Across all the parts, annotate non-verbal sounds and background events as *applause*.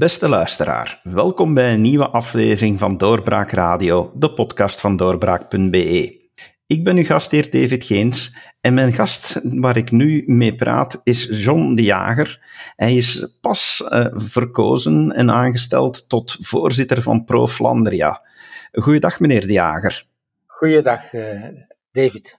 Beste luisteraar, welkom bij een nieuwe aflevering van Doorbraak Radio, de podcast van doorbraak.be. Ik ben uw gastheer David Geens en mijn gast waar ik nu mee praat is John de Jager. Hij is pas uh, verkozen en aangesteld tot voorzitter van Pro Flandria. Goeiedag, meneer de Jager. Goeiedag, uh, David.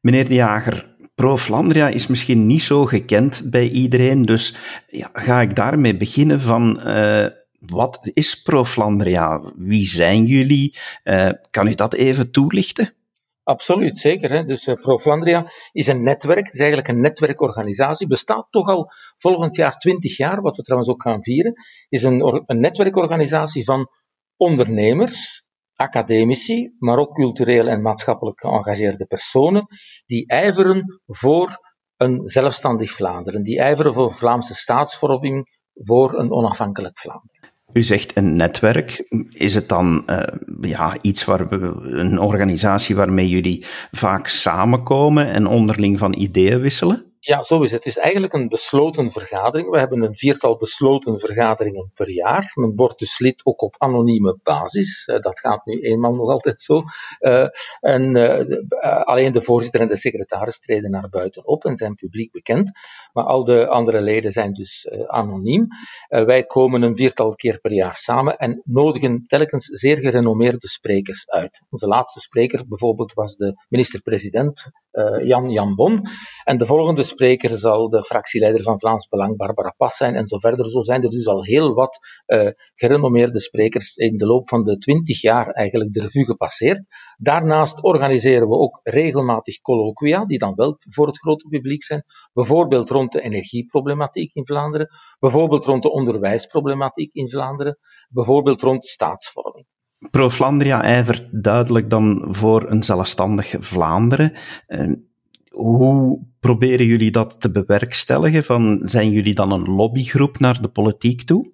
Meneer de Jager, Pro Flandria is misschien niet zo gekend bij iedereen, dus ja, ga ik daarmee beginnen van uh, wat is Pro Flandria? Wie zijn jullie? Uh, kan u dat even toelichten? Absoluut, zeker. Hè? Dus uh, Pro Flandria is een netwerk, het is eigenlijk een netwerkorganisatie, bestaat toch al volgend jaar 20 jaar, wat we trouwens ook gaan vieren, is een, een netwerkorganisatie van ondernemers, academici, maar ook cultureel en maatschappelijk geëngageerde personen, die ijveren voor een zelfstandig Vlaanderen, die ijveren voor Vlaamse staatsvorming, voor een onafhankelijk Vlaanderen. U zegt een netwerk. Is het dan uh, ja, iets waar we, een organisatie waarmee jullie vaak samenkomen en onderling van ideeën wisselen? Ja, zo is het. Het is eigenlijk een besloten vergadering. We hebben een viertal besloten vergaderingen per jaar. Men wordt dus lid ook op anonieme basis. Uh, dat gaat nu eenmaal nog altijd zo. Uh, en uh, alleen de voorzitter en de secretaris treden naar buiten op en zijn publiek bekend. Maar al de andere leden zijn dus anoniem. wij komen een viertal keer per jaar samen en nodigen telkens zeer gerenommeerde sprekers uit. Onze laatste spreker bijvoorbeeld was de minister-president Jan Jan Bon. En de volgende spreker zal de fractieleider van Vlaams Belang, Barbara Pas, zijn en zo verder. Zo zijn er dus al heel wat uh, gerenommeerde sprekers in de loop van de twintig jaar eigenlijk de revue gepasseerd. Daarnaast organiseren we ook regelmatig colloquia, die dan wel voor het grote publiek zijn. Bijvoorbeeld rond de energieproblematiek in Vlaanderen, bijvoorbeeld rond de onderwijsproblematiek in Vlaanderen, bijvoorbeeld rond staatsvorming. Pro Flandria ijvert duidelijk dan voor een zelfstandig Vlaanderen. Hoe proberen jullie dat te bewerkstelligen? Van, zijn jullie dan een lobbygroep naar de politiek toe?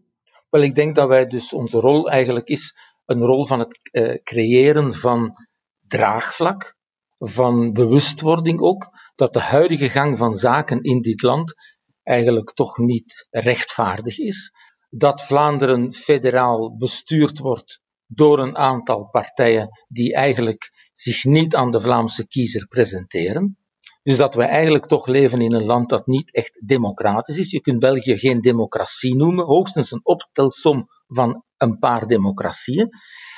Wel, ik denk dat wij dus onze rol eigenlijk is een rol van het uh, creëren van draagvlak, van bewustwording ook, dat de huidige gang van zaken in dit land eigenlijk toch niet rechtvaardig is. Dat Vlaanderen federaal bestuurd wordt door een aantal partijen die eigenlijk zich niet aan de Vlaamse kiezer presenteren. Dus dat we eigenlijk toch leven in een land dat niet echt democratisch is. Je kunt België geen democratie noemen, hoogstens een optelsom van een paar democratieën.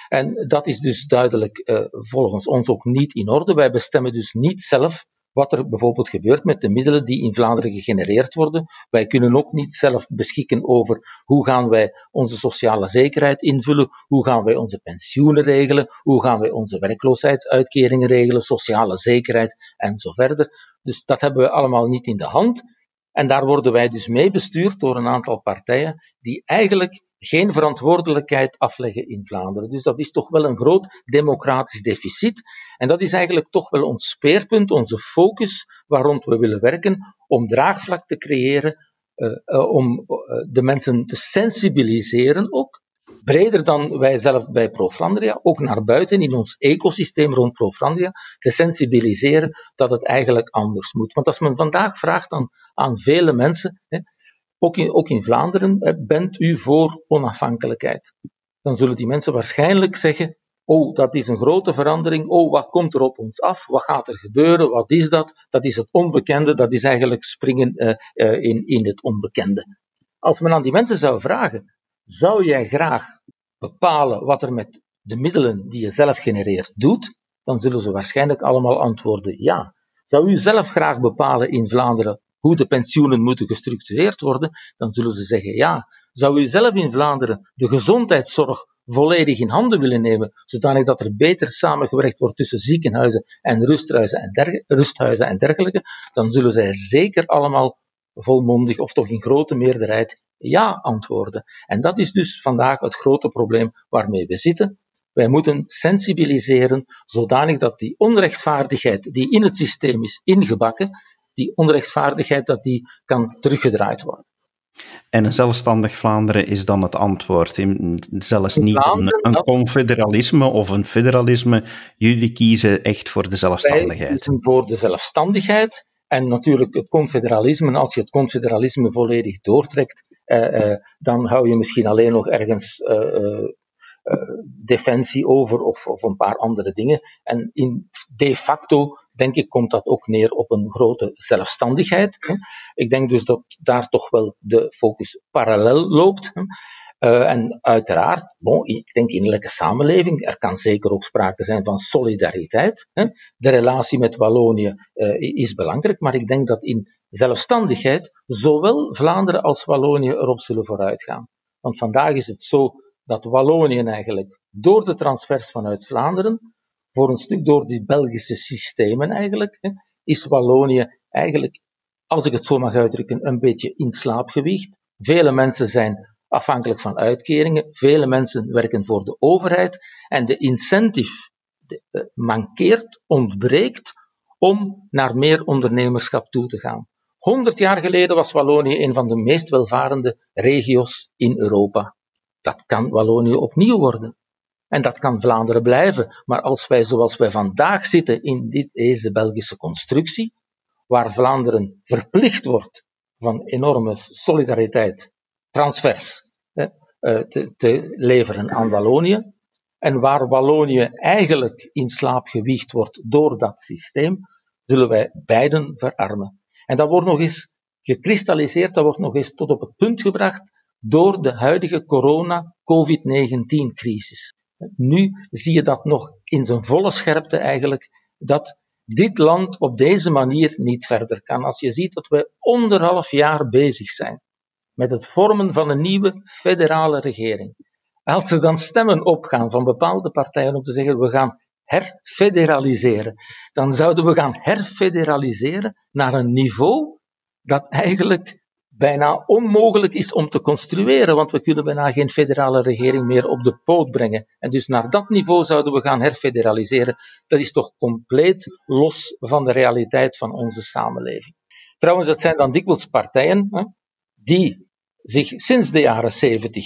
En dat is dus duidelijk uh, volgens ons ook niet in orde. Wij bestemmen dus niet zelf wat er bijvoorbeeld gebeurt met de middelen die in Vlaanderen gegenereerd worden. Wij kunnen ook niet zelf beschikken over hoe gaan wij onze sociale zekerheid invullen, hoe gaan wij onze pensioenen regelen, hoe gaan wij onze werkloosheidsuitkeringen regelen, sociale zekerheid en zo verder. Dus dat hebben we allemaal niet in de hand. En daar worden wij dus mee bestuurd door een aantal partijen die eigenlijk geen verantwoordelijkheid afleggen in Vlaanderen. Dus dat is toch wel een groot democratisch deficit. En dat is eigenlijk toch wel ons speerpunt, onze focus waarom we willen werken, om draagvlak te creëren, uh, uh, om uh, de mensen te sensibiliseren ook. Breder dan wij zelf bij ProFlandria, ook naar buiten in ons ecosysteem rond ProFlandria, te sensibiliseren dat het eigenlijk anders moet. Want als men vandaag vraagt aan, aan vele mensen, hè, ook in, ook in Vlaanderen, bent u voor onafhankelijkheid? Dan zullen die mensen waarschijnlijk zeggen, oh, dat is een grote verandering, oh, wat komt er op ons af, wat gaat er gebeuren, wat is dat? Dat is het onbekende, dat is eigenlijk springen uh, uh, in, in het onbekende. Als men aan die mensen zou vragen, zou jij graag bepalen wat er met de middelen die je zelf genereert doet, dan zullen ze waarschijnlijk allemaal antwoorden ja. Zou u zelf graag bepalen in Vlaanderen hoe de pensioenen moeten gestructureerd worden, dan zullen ze zeggen ja. Zou u zelf in Vlaanderen de gezondheidszorg volledig in handen willen nemen, zodanig dat er beter samengewerkt wordt tussen ziekenhuizen en rusthuizen en, rusthuizen en dergelijke, dan zullen zij zeker allemaal volmondig of toch in grote meerderheid ja antwoorden. En dat is dus vandaag het grote probleem waarmee we zitten. Wij moeten sensibiliseren zodanig dat die onrechtvaardigheid die in het systeem is ingebakken, die onrechtvaardigheid dat die kan teruggedraaid worden. En een zelfstandig Vlaanderen is dan het antwoord. Zelfs niet een, een confederalisme of een federalisme. Jullie kiezen echt voor de zelfstandigheid. Wij kiezen voor de zelfstandigheid. En natuurlijk het confederalisme, als je het confederalisme volledig doortrekt, dan hou je misschien alleen nog ergens defensie over of, of een paar andere dingen. En in de facto denk ik, komt dat ook neer op een grote zelfstandigheid. Ik denk dus dat daar toch wel de focus parallel loopt. Uh, en uiteraard, bon, ik denk innerlijke samenleving, er kan zeker ook sprake zijn van solidariteit. Hè. De relatie met Wallonië uh, is belangrijk, maar ik denk dat in zelfstandigheid zowel Vlaanderen als Wallonië erop zullen vooruitgaan. Want vandaag is het zo dat Wallonië eigenlijk door de transfers vanuit Vlaanderen, voor een stuk door die Belgische systemen eigenlijk, is Wallonië eigenlijk, als ik het zo mag uitdrukken, een beetje in slaapgewicht. Vele mensen zijn afhankelijk van uitkeringen. Vele mensen werken voor de overheid en de incentive eh, mankeert, ontbreekt om naar meer ondernemerschap toe te gaan. Honderd jaar geleden was Wallonië een van de meest welvarende regio's in Europa. Dat kan Wallonië opnieuw worden. En dat kan Vlaanderen blijven. Maar als wij zoals wij vandaag zitten in dit, deze Belgische constructie, waar Vlaanderen verplicht wordt van enorme solidariteit transfers eh, te, te, leveren aan Wallonië. En waar Wallonië eigenlijk in slaap gewiegd wordt door dat systeem, zullen wij beiden verarmen. En dat wordt nog eens gekristalliseerd, dat wordt nog eens tot op het punt gebracht door de huidige corona-COVID-19-crisis. Nu zie je dat nog in zijn volle scherpte eigenlijk, dat dit land op deze manier niet verder kan. Als je ziet dat we anderhalf jaar bezig zijn met het vormen van een nieuwe federale regering. Als er dan stemmen opgaan van bepaalde partijen om te zeggen we gaan herfederaliseren, dan zouden we gaan herfederaliseren naar een niveau dat eigenlijk bijna onmogelijk is om te construeren, want we kunnen bijna geen federale regering meer op de poot brengen. En dus naar dat niveau zouden we gaan herfederaliseren. Dat is toch compleet los van de realiteit van onze samenleving. Trouwens, het zijn dan dikwijls partijen hè, die zich sinds de jaren zeventig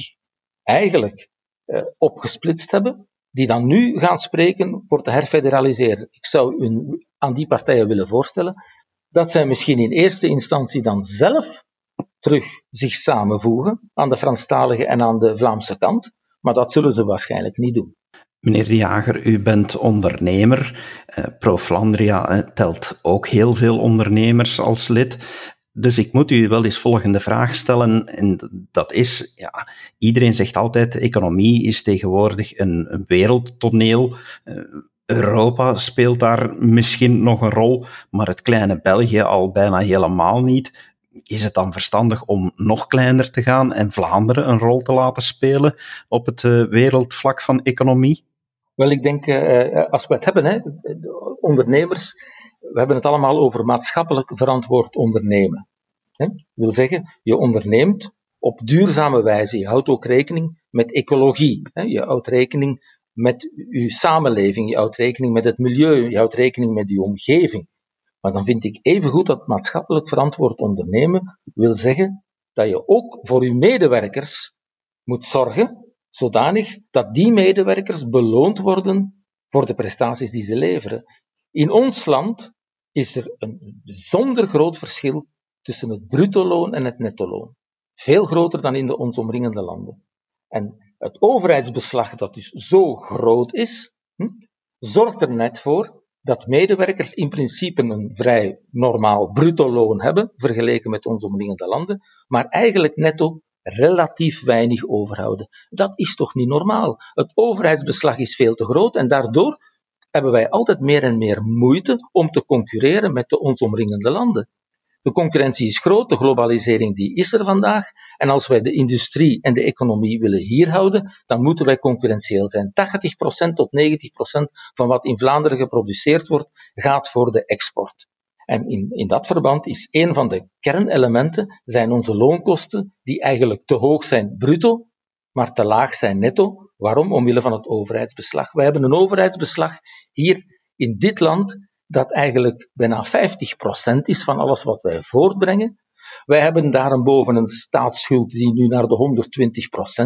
eigenlijk eh, opgesplitst hebben, die dan nu gaan spreken voor te herfederaliseren. Ik zou u aan die partijen willen voorstellen dat zij misschien in eerste instantie dan zelf terug zich samenvoegen aan de Franstalige en aan de Vlaamse kant, maar dat zullen ze waarschijnlijk niet doen. Meneer De Jager, u bent ondernemer. Uh, Pro Flandria uh, telt ook heel veel ondernemers als lid. Dus ik moet u wel eens volgende vraag stellen. En dat is, ja, iedereen zegt altijd, economie is tegenwoordig een, wereldtoneel. Uh, Europa speelt daar misschien nog een rol, maar het kleine België al bijna helemaal niet is het dan verstandig om nog kleiner te gaan en Vlaanderen een rol te laten spelen op het uh, wereldvlak van economie? Wel, ik denk, uh, als we het hebben, hè, ondernemers, we hebben het allemaal over maatschappelijk verantwoord ondernemen. Hè? Dat wil zeggen, je onderneemt op duurzame wijze. Je houdt ook rekening met ecologie. Hè? Je houdt rekening met je samenleving. Je houdt rekening met het milieu. Je houdt rekening met je omgeving. Maar dan vind ik evengoed dat maatschappelijk verantwoord ondernemen wil zeggen dat je ook voor je medewerkers moet zorgen, zodanig dat die medewerkers beloond worden voor de prestaties die ze leveren. In ons land is er een bijzonder groot verschil tussen het bruto loon en het netto loon. Veel groter dan in de ons omringende landen. En het overheidsbeslag dat dus zo groot is, hm, zorgt er net voor dat medewerkers in principe een vrij normaal bruto loon hebben, vergeleken met onze omringende landen, maar eigenlijk netto relatief weinig overhouden. Dat is toch niet normaal? Het overheidsbeslag is veel te groot en daardoor hebben wij altijd meer en meer moeite om te concurreren met de ons omringende landen. De concurrentie is groot, de globalisering die is er vandaag. En als wij de industrie en de economie willen hier houden, dan moeten wij concurrentieel zijn. 80% tot 90% van wat in Vlaanderen geproduceerd wordt, gaat voor de export. En in, in dat verband is een van de kernelementen zijn onze loonkosten, die eigenlijk te hoog zijn bruto, maar te laag zijn netto. Waarom? Omwille van het overheidsbeslag. Wij hebben een overheidsbeslag hier in dit land dat eigenlijk bijna 50% is van alles wat wij voortbrengen. Wij hebben daarboven een staatsschuld die nu naar de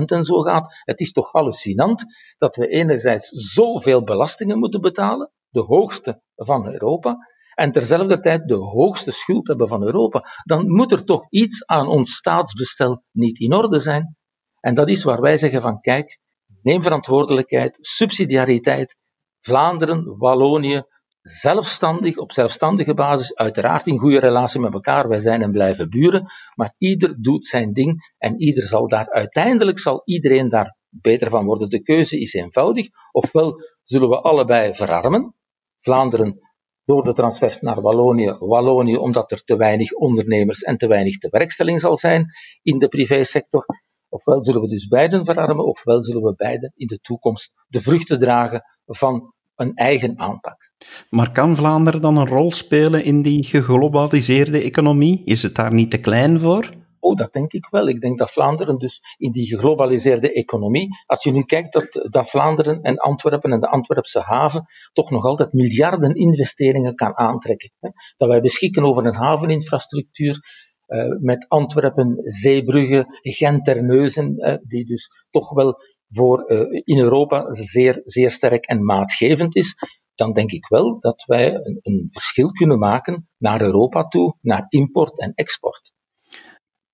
120% en zo gaat. Het is toch hallucinant dat we enerzijds zoveel belastingen moeten betalen, de hoogste van Europa, en terzelfde tijd de hoogste schuld hebben van Europa, dan moet er toch iets aan ons staatsbestel niet in orde zijn. En dat is waar wij zeggen van kijk, neem verantwoordelijkheid, subsidiariteit, Vlaanderen, Wallonië, zelfstandig, op zelfstandige basis, uiteraard in goede relatie met elkaar. Wij zijn en blijven buren, maar ieder doet zijn ding en ieder zal daar, uiteindelijk zal iedereen daar beter van worden. De keuze is eenvoudig. Ofwel zullen we allebei verarmen, Vlaanderen door de transfers naar Wallonië, Wallonië omdat er te weinig ondernemers en te weinig tewerkstelling zal zijn in de privésector. Ofwel zullen we dus beiden verarmen, ofwel zullen we beiden in de toekomst de vruchten dragen van een eigen aanpak. Maar kan Vlaanderen dan een rol spelen in die geglobaliseerde economie? Is het daar niet te klein voor? Oh, dat denk ik wel. Ik denk dat Vlaanderen dus in die geglobaliseerde economie, als je nu kijkt dat, dat Vlaanderen en Antwerpen en de Antwerpse haven toch nog altijd miljarden investeringen kan aantrekken. Dat wij beschikken over een haveninfrastructuur uh, met Antwerpen, Zeebrugge, Gent-Terneuzen, uh, die dus toch wel voor uh, in Europa zeer, zeer sterk en maatgevend is dan denk ik wel dat wij een, een, verschil kunnen maken naar Europa toe, naar import en export.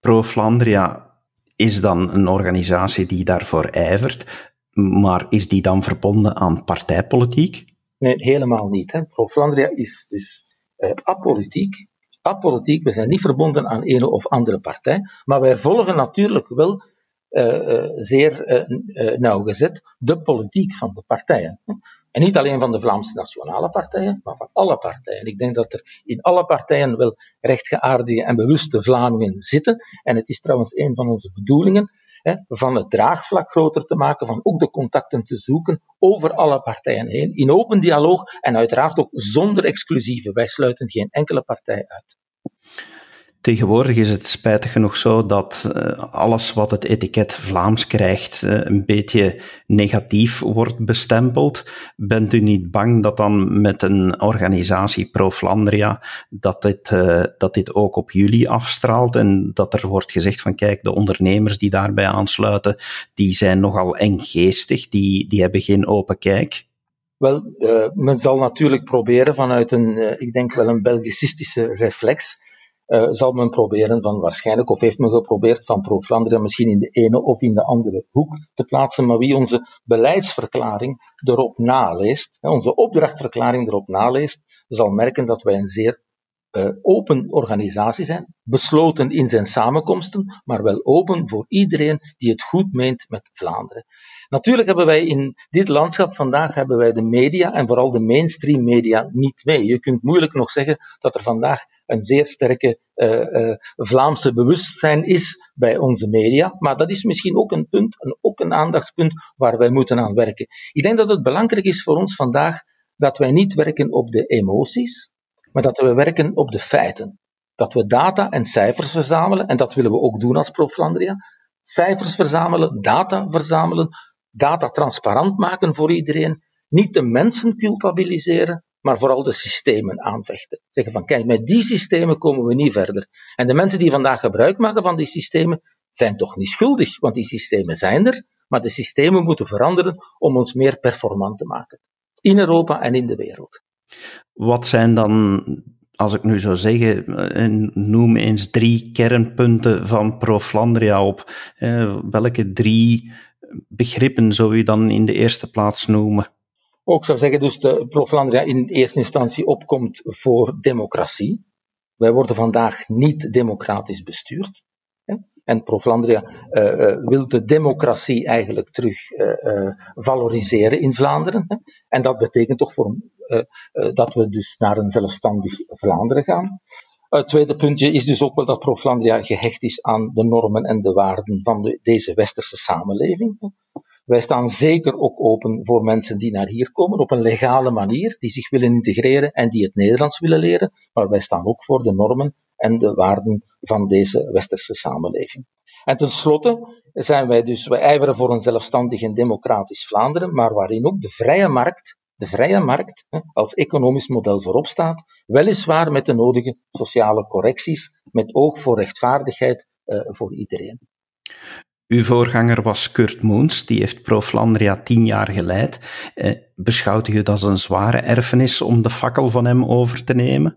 Pro Flandria is dan een organisatie die daarvoor ijvert, maar is die dan verbonden aan partijpolitiek? Nee, helemaal niet. Hè. Pro Flandria is dus uh, apolitiek. Apolitiek, we zijn niet verbonden aan een of andere partij, maar wij volgen natuurlijk wel uh, uh, zeer nauwgezet de politiek van de partijen. En niet alleen van de Vlaamse nationale partijen, maar van alle partijen. Ik denk dat er in alle partijen wel rechtgeaardige en bewuste Vlamingen zitten. En het is trouwens een van onze bedoelingen hè, van het draagvlak groter te maken, van ook de contacten te zoeken over alle partijen heen, in open dialoog en uiteraard ook zonder exclusieve. Wij sluiten geen enkele partij uit. Tegenwoordig is het spijtig genoeg zo dat uh, alles wat het etiket Vlaams krijgt uh, een beetje negatief wordt bestempeld. Bent u niet bang dat dan met een organisatie Pro Flandria dat dit, uh, dat dit ook op jullie afstraalt en dat er wordt gezegd van kijk, de ondernemers die daarbij aansluiten, die zijn nogal enggeestig, die, die hebben geen open kijk? Wel, men zal natuurlijk proberen vanuit een, ik denk wel een Belgicistische reflex, uh, zal men proberen van waarschijnlijk, of heeft men geprobeerd van Pro Flandria misschien in de ene of in de andere hoek te plaatsen, maar wie onze beleidsverklaring erop naleest, onze opdrachtverklaring erop naleest, zal merken dat wij een zeer uh, open organisatie zijn, besloten in zijn samenkomsten, maar wel open voor iedereen die het goed meent met Vlaanderen. Natuurlijk hebben wij in dit landschap vandaag hebben wij de media en vooral de mainstream media niet mee. Je kunt moeilijk nog zeggen dat er vandaag een zeer sterke uh, uh, Vlaamse bewustzijn is bij onze media. Maar dat is misschien ook een punt, een, ook een aandachtspunt waar wij moeten aan werken. Ik denk dat het belangrijk is voor ons vandaag dat wij niet werken op de emoties, maar dat we werken op de feiten. Dat we data en cijfers verzamelen, en dat willen we ook doen als Pro Flandria. Cijfers verzamelen, data verzamelen, data transparant maken voor iedereen. Niet de mensen culpabiliseren, maar vooral de systemen aanvechten. Zeggen van, kijk, met die systemen komen we niet verder. En de mensen die vandaag gebruik maken van die systemen, zijn toch niet schuldig, want die systemen zijn er, maar de systemen moeten veranderen om ons meer performant te maken. In Europa en in de wereld. Wat zijn dan, als ik nu zou zeggen, eh, noem eens drie kernpunten van Pro Flandria op. Eh, welke drie begrippen zou je dan in de eerste plaats noemen? Ook zou zeggen dus de Pro Flandria in eerste instantie opkomt voor democratie. Wij worden vandaag niet democratisch bestuurd. En Pro Flandria uh, uh, wil de democratie eigenlijk terug uh, valoriseren in Vlaanderen. En dat betekent toch voor, dat we dus naar een zelfstandig Vlaanderen gaan. Het tweede puntje is dus ook wel dat Pro Flandria gehecht is aan de normen en de waarden van de, deze westerse samenleving. Wij staan zeker ook open voor mensen die naar hier komen op een legale manier, die zich willen integreren en die het Nederlands willen leren, maar wij staan ook voor de normen en de waarden van deze westerse samenleving. En tenslotte zijn wij dus, wij ijveren voor een zelfstandig en democratisch Vlaanderen, maar waarin ook de vrije markt, de vrije markt als economisch model voorop staat, weliswaar met de nodige sociale correcties, met oog voor rechtvaardigheid uh, voor iedereen. Uw voorganger was Kurt Moens, die heeft Pro Flandria tien jaar geleid. Eh, beschouwt u het als een zware erfenis om de fakkel van hem over te nemen?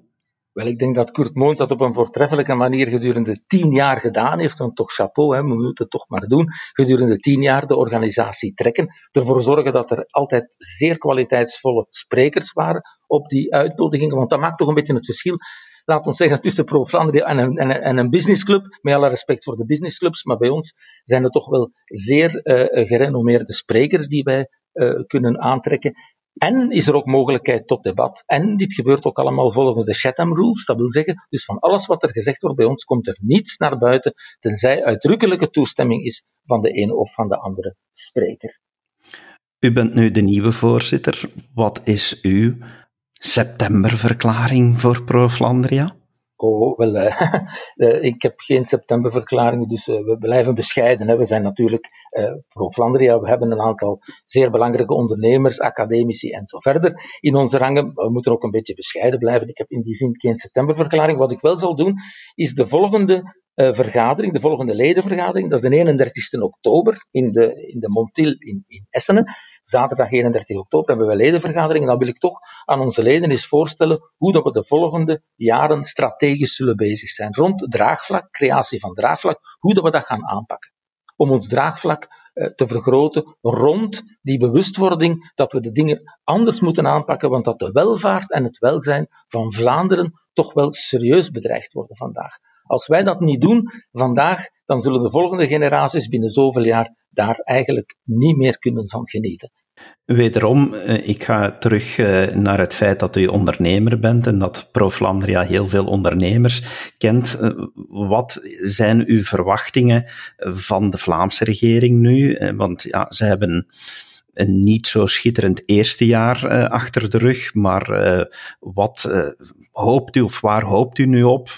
Wel, ik denk dat Kurt Moons dat op een voortreffelijke manier gedurende tien jaar gedaan heeft. Want toch chapeau, hè, we moeten het toch maar doen. Gedurende tien jaar de organisatie trekken. Ervoor zorgen dat er altijd zeer kwaliteitsvolle sprekers waren op die uitnodigingen. Want dat maakt toch een beetje het verschil laat ons zeggen, tussen Pro Flandria en een, en, en een businessclub. Met alle respect voor de businessclubs, maar bij ons zijn er toch wel zeer uh, gerenommeerde sprekers die wij uh, kunnen aantrekken. En is er ook mogelijkheid tot debat. En dit gebeurt ook allemaal volgens de Chatham Rules. Dat wil zeggen, dus van alles wat er gezegd wordt bij ons, komt er niets naar buiten, tenzij uitdrukkelijke toestemming is van de ene of van de andere spreker. U bent nu de nieuwe voorzitter. Wat is uw septemberverklaring voor Pro Flandria? Oh, wel, uh, *laughs* ik heb geen septemberverklaring, dus uh, we blijven bescheiden. Hè. We zijn natuurlijk uh, pro Flandria, we hebben een aantal zeer belangrijke ondernemers, academici en zo verder in onze rangen. We moeten ook een beetje bescheiden blijven. Ik heb in die zin geen septemberverklaring. Wat ik wel zal doen, is de volgende vergadering, de volgende ledenvergadering, dat is de 31 oktober in de, in de Montil in, in Essenen zaterdag 31 oktober hebben we ledenvergadering. En dan wil ik toch aan onze leden eens voorstellen hoe dat we de volgende jaren strategisch zullen bezig zijn. Rond draagvlak, creatie van draagvlak, hoe dat we dat gaan aanpakken. Om ons draagvlak eh, te vergroten rond die bewustwording dat we de dingen anders moeten aanpakken, want dat de welvaart en het welzijn van Vlaanderen toch wel serieus bedreigd worden vandaag. Als wij dat niet doen vandaag, dan zullen de volgende generaties binnen zoveel jaar daar eigenlijk niet meer kunnen van genieten. Wederom, eh, ik ga terug eh, naar het feit dat u ondernemer bent en dat Pro Flandria heel veel ondernemers kent. Eh, wat zijn uw verwachtingen van de Vlaamse regering nu? Want ja, ze hebben een niet zo schitterend eerste jaar achter de rug, maar wat hoopt u of waar hoopt u nu op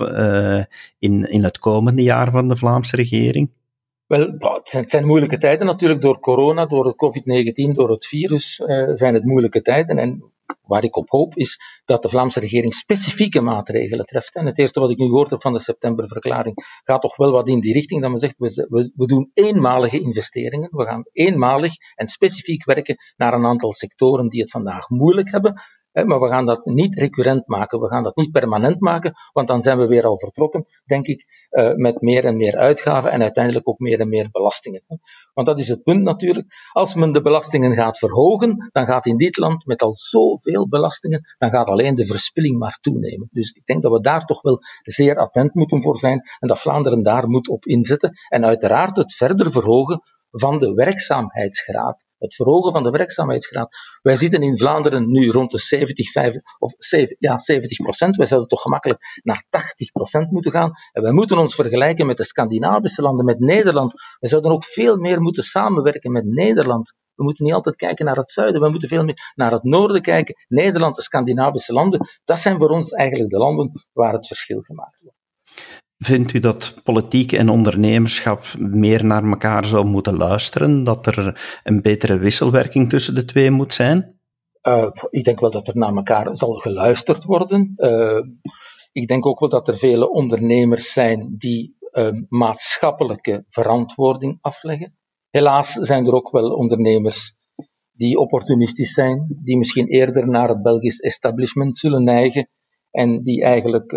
in, in het komende jaar van de Vlaamse regering? Wel, het zijn moeilijke tijden natuurlijk door corona, door het COVID-19, door het virus uh, zijn het moeilijke tijden. En waar ik op hoop is dat de Vlaamse regering specifieke maatregelen treft. En het eerste wat ik nu gehoord heb van de septemberverklaring gaat toch wel wat in die richting dat men zegt, we, we doen eenmalige investeringen, we gaan eenmalig en specifiek werken naar een aantal sectoren die het vandaag moeilijk hebben. Maar we gaan dat niet recurrent maken, we gaan dat niet permanent maken, want dan zijn we weer al vertrokken, denk ik, uh, met meer en meer uitgaven en uiteindelijk ook meer en meer belastingen. Want dat is het punt natuurlijk. Als men de belastingen gaat verhogen, dan gaat in dit land met al zoveel belastingen, dan gaat alleen de verspilling maar toenemen. Dus ik denk dat we daar toch wel zeer attent moeten voor zijn en dat Vlaanderen daar moet op inzetten. En uiteraard het verder verhogen van de werkzaamheidsgraad het verhogen van de werkzaamheidsgraad. Wij zitten in Vlaanderen nu rond de 70, 5, of 7, ja, 70 procent. Wij zouden toch gemakkelijk naar 80 procent moeten gaan. En wij moeten ons vergelijken met de Scandinavische landen, met Nederland. Wij zouden ook veel meer moeten samenwerken met Nederland. We moeten niet altijd kijken naar het zuiden, we moeten veel meer naar het noorden kijken. Nederland, de Scandinavische landen, dat zijn voor ons eigenlijk de landen waar het verschil gemaakt wordt. Vindt u dat politiek en ondernemerschap meer naar elkaar zou moeten luisteren? Dat er een betere wisselwerking tussen de twee moet zijn? Uh, ik denk wel dat er naar elkaar zal geluisterd worden. Uh, ik denk ook wel dat er vele ondernemers zijn die uh, maatschappelijke verantwoording afleggen. Helaas zijn er ook wel ondernemers die opportunistisch zijn, die misschien eerder naar het Belgisch establishment zullen neigen en die eigenlijk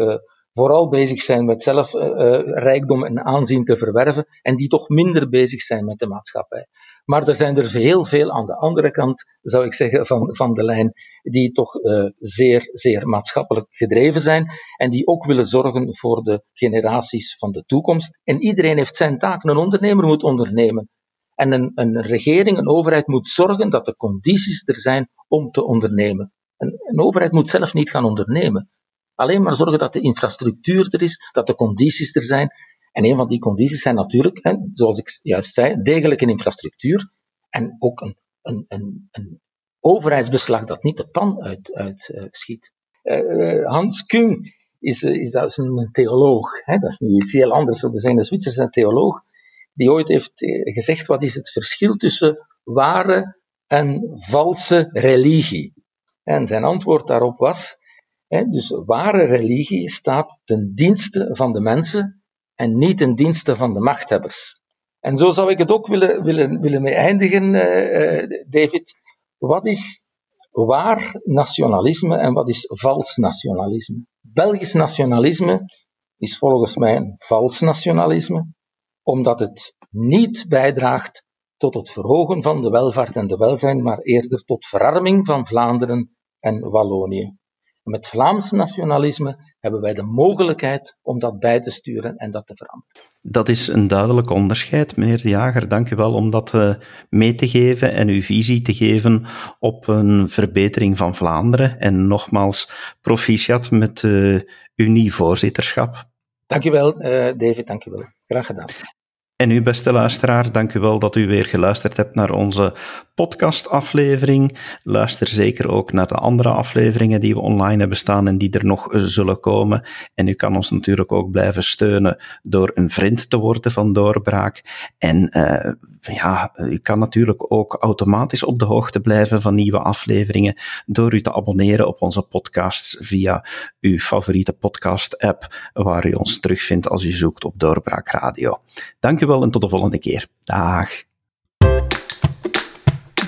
vooral bezig zijn met zelf uh, rijkdom en aanzien te verwerven en die toch minder bezig zijn met de maatschappij. Maar er zijn er heel veel aan de andere kant, zou ik zeggen, van, van de lijn, die toch uh, zeer, zeer maatschappelijk gedreven zijn en die ook willen zorgen voor de generaties van de toekomst. En iedereen heeft zijn taak. Een ondernemer moet ondernemen. En een, een regering, een overheid moet zorgen dat de condities er zijn om te ondernemen. Een overheid moet zelf niet gaan ondernemen. Alleen maar zorgen dat de infrastructuur er is, dat de condities er zijn. En een van die condities zijn natuurlijk, hè, zoals ik juist zei, degelijke infrastructuur en ook een, een, een, een overheidsbeslag dat niet de pan uitschiet. Uit, uh, uh, Hans Kung is, is, dat is een theoloog. Hè? Dat is nu iets heel anders. Er zijn een Zwitserse theoloog die ooit heeft gezegd: wat is het verschil tussen ware en valse religie? En zijn antwoord daarop was: dus ware religie staat ten dienste van de mensen en niet ten dienste van de machthebbers. En zo zou ik het ook willen, willen, willen mee eindigen, David. Wat is waar nationalisme en wat is vals nationalisme? Belgisch nationalisme is volgens mij een vals nationalisme, omdat het niet bijdraagt tot het verhogen van de welvaart en de welzijn, maar eerder tot verarming van Vlaanderen en Wallonië. Met Vlaams nationalisme hebben wij de mogelijkheid om dat bij te sturen en dat te veranderen. Dat is een duidelijk onderscheid, meneer De Jager. Dank u wel om dat uh, mee te geven en uw visie te geven op een verbetering van Vlaanderen. En nogmaals, proficiat met uh, uw nieuw voorzitterschap. Dank u wel, uh, David. Dank u wel. Graag gedaan. En u, beste luisteraar, dank u wel dat u weer geluisterd hebt naar onze podcastaflevering. Luister zeker ook naar de andere afleveringen die we online hebben staan en die er nog zullen komen. En u kan ons natuurlijk ook blijven steunen door een vriend te worden van Doorbraak. En uh, ja, u kan natuurlijk ook automatisch op de hoogte blijven van nieuwe afleveringen door u te abonneren op onze podcasts via uw favoriete podcast-app, waar u ons terugvindt als u zoekt op Doorbraak Radio. Dank u wel en tot de volgende keer. Dag.